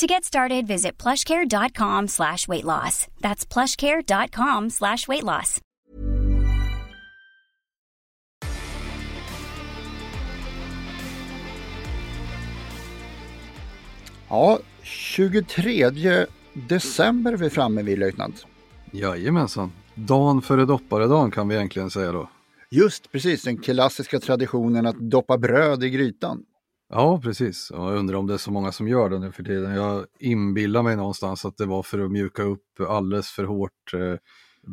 To get started, visit plushcare.com slash weight loss. That's plushcare.com slash weight loss. Ja, 23 december är vi framme vid löjtnant. Jajamensan. Dagen före dopparedagen kan vi egentligen säga då. Just precis, den klassiska traditionen att doppa bröd i grytan. Ja, precis. Jag undrar om det är så många som gör det nu för tiden. Jag inbillar mig någonstans att det var för att mjuka upp alldeles för hårt eh,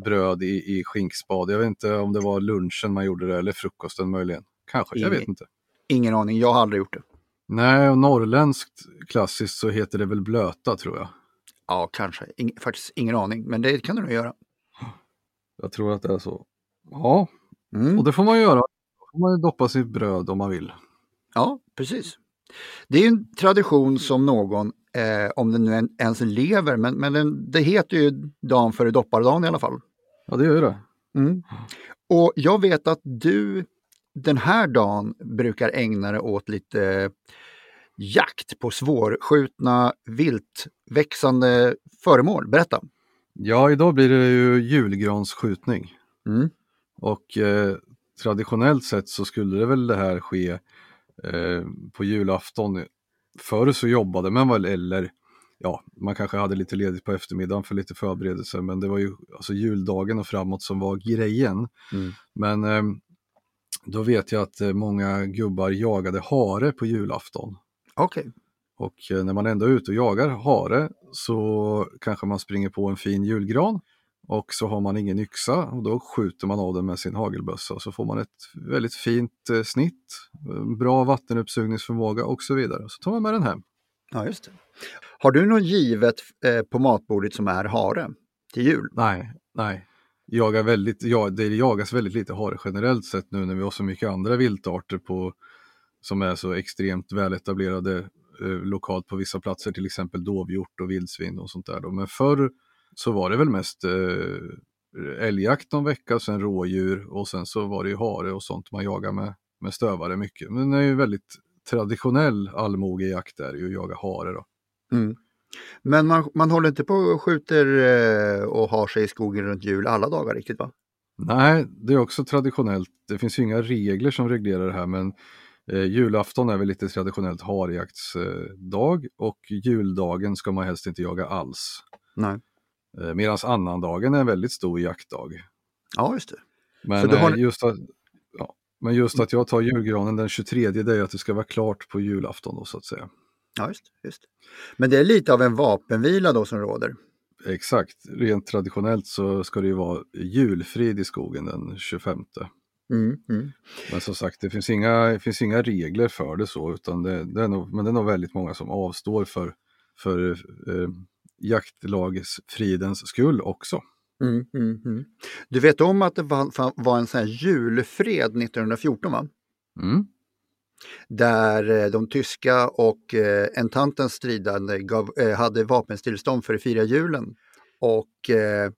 bröd i, i skinkspad. Jag vet inte om det var lunchen man gjorde det eller frukosten möjligen. Kanske, jag vet inte. Ingen aning, jag har aldrig gjort det. Nej, och norrländskt klassiskt så heter det väl blöta tror jag. Ja, kanske. In, faktiskt ingen aning, men det kan du nog göra. Jag tror att det är så. Ja, Mm. och det får man göra. Då får man doppa sitt bröd om man vill. Ja, precis. Det är en tradition som någon, eh, om den nu en- ens lever, men, men den, det heter ju dagen före dopparedagen i alla fall. Ja, det gör det. Mm. Och jag vet att du den här dagen brukar ägna dig åt lite jakt på svårskjutna viltväxande föremål. Berätta! Ja, idag blir det ju julgransskjutning. Mm. Och eh, traditionellt sett så skulle det väl det här ske eh, på julafton. Förr så jobbade man väl eller ja, man kanske hade lite ledigt på eftermiddagen för lite förberedelser men det var ju alltså juldagen och framåt som var grejen. Mm. Men eh, då vet jag att eh, många gubbar jagade hare på julafton. Okej, Och eh, när man ändå är ute och jagar hare så kanske man springer på en fin julgran och så har man ingen yxa och då skjuter man av den med sin hagelbössa och så får man ett väldigt fint eh, snitt, eh, bra vattenuppsugningsförmåga och så vidare. Så tar man med den hem. ja just det. Har du något givet eh, på matbordet som är hare till jul? Nej, nej. Jagar väldigt, ja, det jagas väldigt lite hare generellt sett nu när vi har så mycket andra viltarter på, som är så extremt väletablerade eh, lokalt på vissa platser, till exempel dovhjort och vildsvin och sånt där. Då. Men förr så var det väl mest eh, älgjakt någon vecka, sen rådjur och sen så var det ju hare och sånt man jagar med, med stövare mycket. Men det är ju väldigt traditionell allmogejakt där ju att jaga hare då. Mm. Men man, man håller inte på och skjuter eh, och har sig i skogen runt jul alla dagar riktigt va? Nej, det är också traditionellt. Det finns ju inga regler som reglerar det här men eh, julafton är väl lite traditionellt harjaktsdag eh, och juldagen ska man helst inte jaga alls. Nej. Eh, Medan annandagen är en väldigt stor jaktdag. Ja, just det. Men, har eh, ni- just, att, ja, men just att jag tar julgranen den 23 det är att det ska vara klart på julafton då så att säga. Ja, just, just. Men det är lite av en vapenvila då som råder. Exakt, rent traditionellt så ska det ju vara julfrid i skogen den 25. Mm, mm. Men som sagt, det finns inga, det finns inga regler för det så, utan det, det är nog, men det är nog väldigt många som avstår för, för eh, jaktlagsfridens skull också. Mm, mm, mm. Du vet om att det var, var en sån här julfred 1914 va? Mm. Där eh, de tyska och eh, entantens stridande gav, eh, hade vapenstillstånd för att fira julen. Och eh,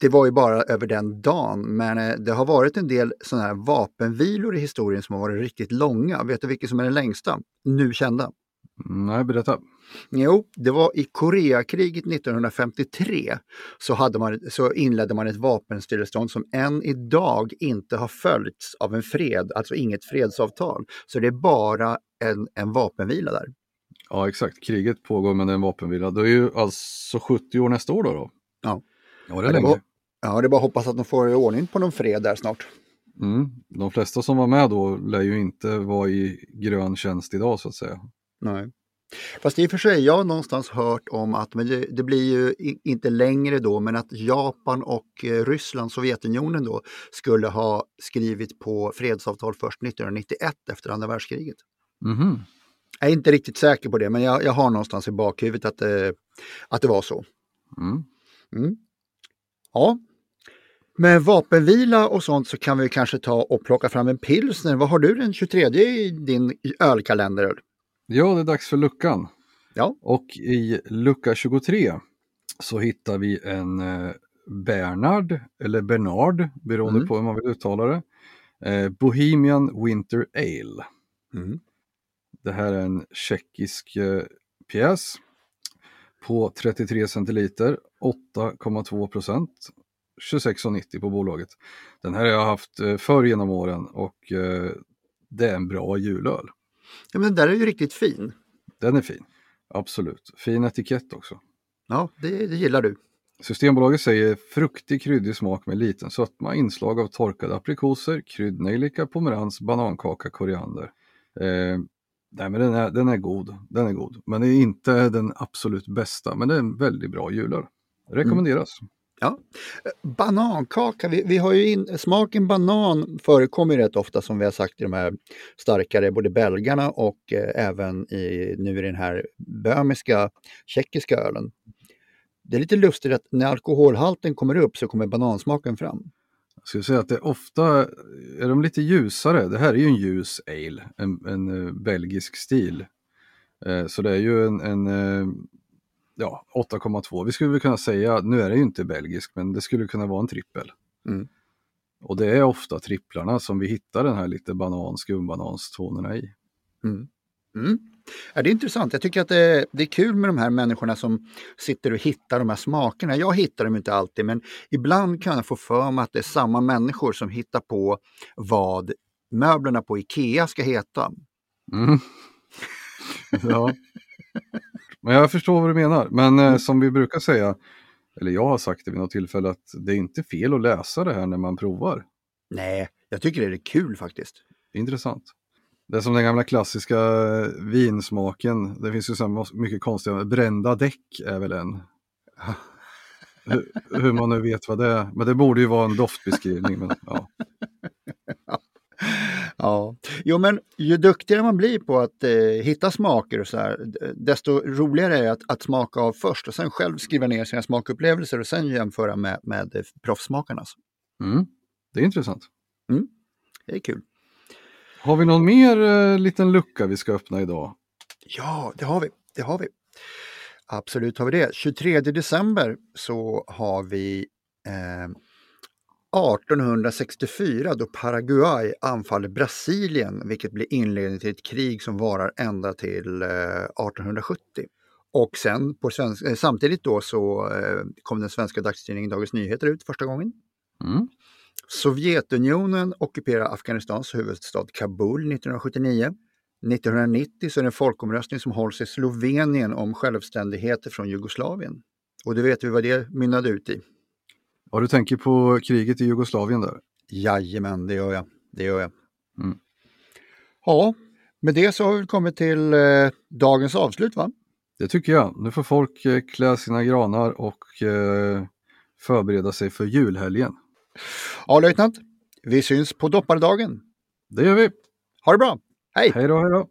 det var ju bara över den dagen, men eh, det har varit en del sådana här vapenvilor i historien som har varit riktigt långa. Vet du vilken som är den längsta? Nu kända. Mm, Nej, berätta. Jo, det var i Koreakriget 1953 så, hade man, så inledde man ett vapenstillestånd som än idag inte har följts av en fred, alltså inget fredsavtal. Så det är bara en, en vapenvila där. Ja, exakt. Kriget pågår men det är en vapenvila. Det är ju alltså 70 år nästa år då. då. Ja. Ja, det är länge. Ja, det är bara att hoppas att de får ordning på någon fred där snart. Mm. De flesta som var med då lär ju inte vara i grön tjänst idag så att säga. Nej. Fast i och för sig, jag har någonstans hört om att, men det, det blir ju inte längre då, men att Japan och eh, Ryssland, Sovjetunionen då, skulle ha skrivit på fredsavtal först 1991 efter andra världskriget. Mhm. Jag är inte riktigt säker på det, men jag, jag har någonstans i bakhuvudet att, eh, att det var så. Mm. Mm. Ja. Med vapenvila och sånt så kan vi kanske ta och plocka fram en pilsner. Vad har du den 23 i din ölkalender? Ja, det är dags för luckan. Ja. Och i lucka 23 så hittar vi en eh, Bernard, eller Bernard, beroende Mm. på hur man vill uttala det. Eh, Bohemian Winter Ale. Mm. Det här är en tjeckisk eh, pjäs på 33 centiliter, 8,2 procent, 26,90 på bolaget. Den här har jag haft förr genom åren och det är en bra julöl. Ja, men den där är ju riktigt fin. Den är fin, absolut. Fin etikett också. Ja, det, det gillar du. Systembolaget säger fruktig kryddig smak med liten sötma, inslag av torkade aprikoser, kryddnejlika, pomerans, banankaka, koriander. Eh, nej men den är, den är god, den är god. Men det är inte den absolut bästa, men det är en väldigt bra julöl. Rekommenderas. Ja. Banankaka, vi, vi har ju in, smaken banan förekommer ju rätt ofta som vi har sagt i de här starkare, både belgarna och eh, även i, nu i den här böhmiska, tjeckiska ölen. Det är lite lustigt att när alkoholhalten kommer upp så kommer banansmaken fram. Jag skulle säga att det är ofta är de lite ljusare. Det här är ju en ljus ale, en, en eh, belgisk stil. Eh, så det är ju en, en eh, ja, 8,2. Vi skulle väl kunna säga, nu är det ju inte belgisk, men det skulle kunna vara en trippel. Mm. Och det är ofta tripplarna som vi hittar den här lite banan, skumbananstonerna i. Mm. Mm. Ja, det är intressant. Jag tycker att det, det är kul med de här människorna som sitter och hittar de här smakerna. Jag hittar dem inte alltid, men ibland kan jag få för mig att det är samma människor som hittar på vad möblerna på Ikea ska heta. Mm. ja. Men jag förstår vad du menar. Men eh, som vi brukar säga, eller jag har sagt det vid något tillfälle, att det är inte fel att läsa det här när man provar. Nej, jag tycker det är kul faktiskt. Intressant. Det är som den gamla klassiska eh, vinsmaken. Det finns ju så mycket konstiga, brända däck är väl en. hur, hur man nu vet vad det är. Men det borde ju vara en doftbeskrivning. Men, ja. Jo men ju duktigare man blir på att eh, hitta smaker och så här, desto roligare är det att, att smaka av först och sen själv skriva ner sina smakupplevelser och sen jämföra med, med eh, proffsmakarnas. mm. Det är intressant. Det är kul. Har vi någon mer eh, liten lucka vi ska öppna idag? Ja, det har vi. Det har vi. Absolut har vi det. 23 december så har vi eh, 1864 då Paraguay anfaller Brasilien, vilket blir inledningen till ett krig som varar ända till eh, 1870. Och sen på svensk, eh, samtidigt då så eh, kom den svenska dagstidningen Dagens Nyheter ut första gången. Mm. Sovjetunionen ockuperar Afghanistans huvudstad Kabul 1979. 1990 så är det en folkomröstning som hålls i Slovenien om självständighet från Jugoslavien. Och du vet vi vad det mynnade ut i? Ja, du tänker på kriget i Jugoslavien där? Jajamän, det gör jag. Det gör jag. Mm. Ja, med det så har vi kommit till eh, dagens avslut va? Det tycker jag. Nu får folk eh, klä sina granar och eh, förbereda sig för julhelgen. Ja, löjtnant. Vi syns på dopparedagen. Det gör vi. Ha det bra. Hej! Hej då, hej då.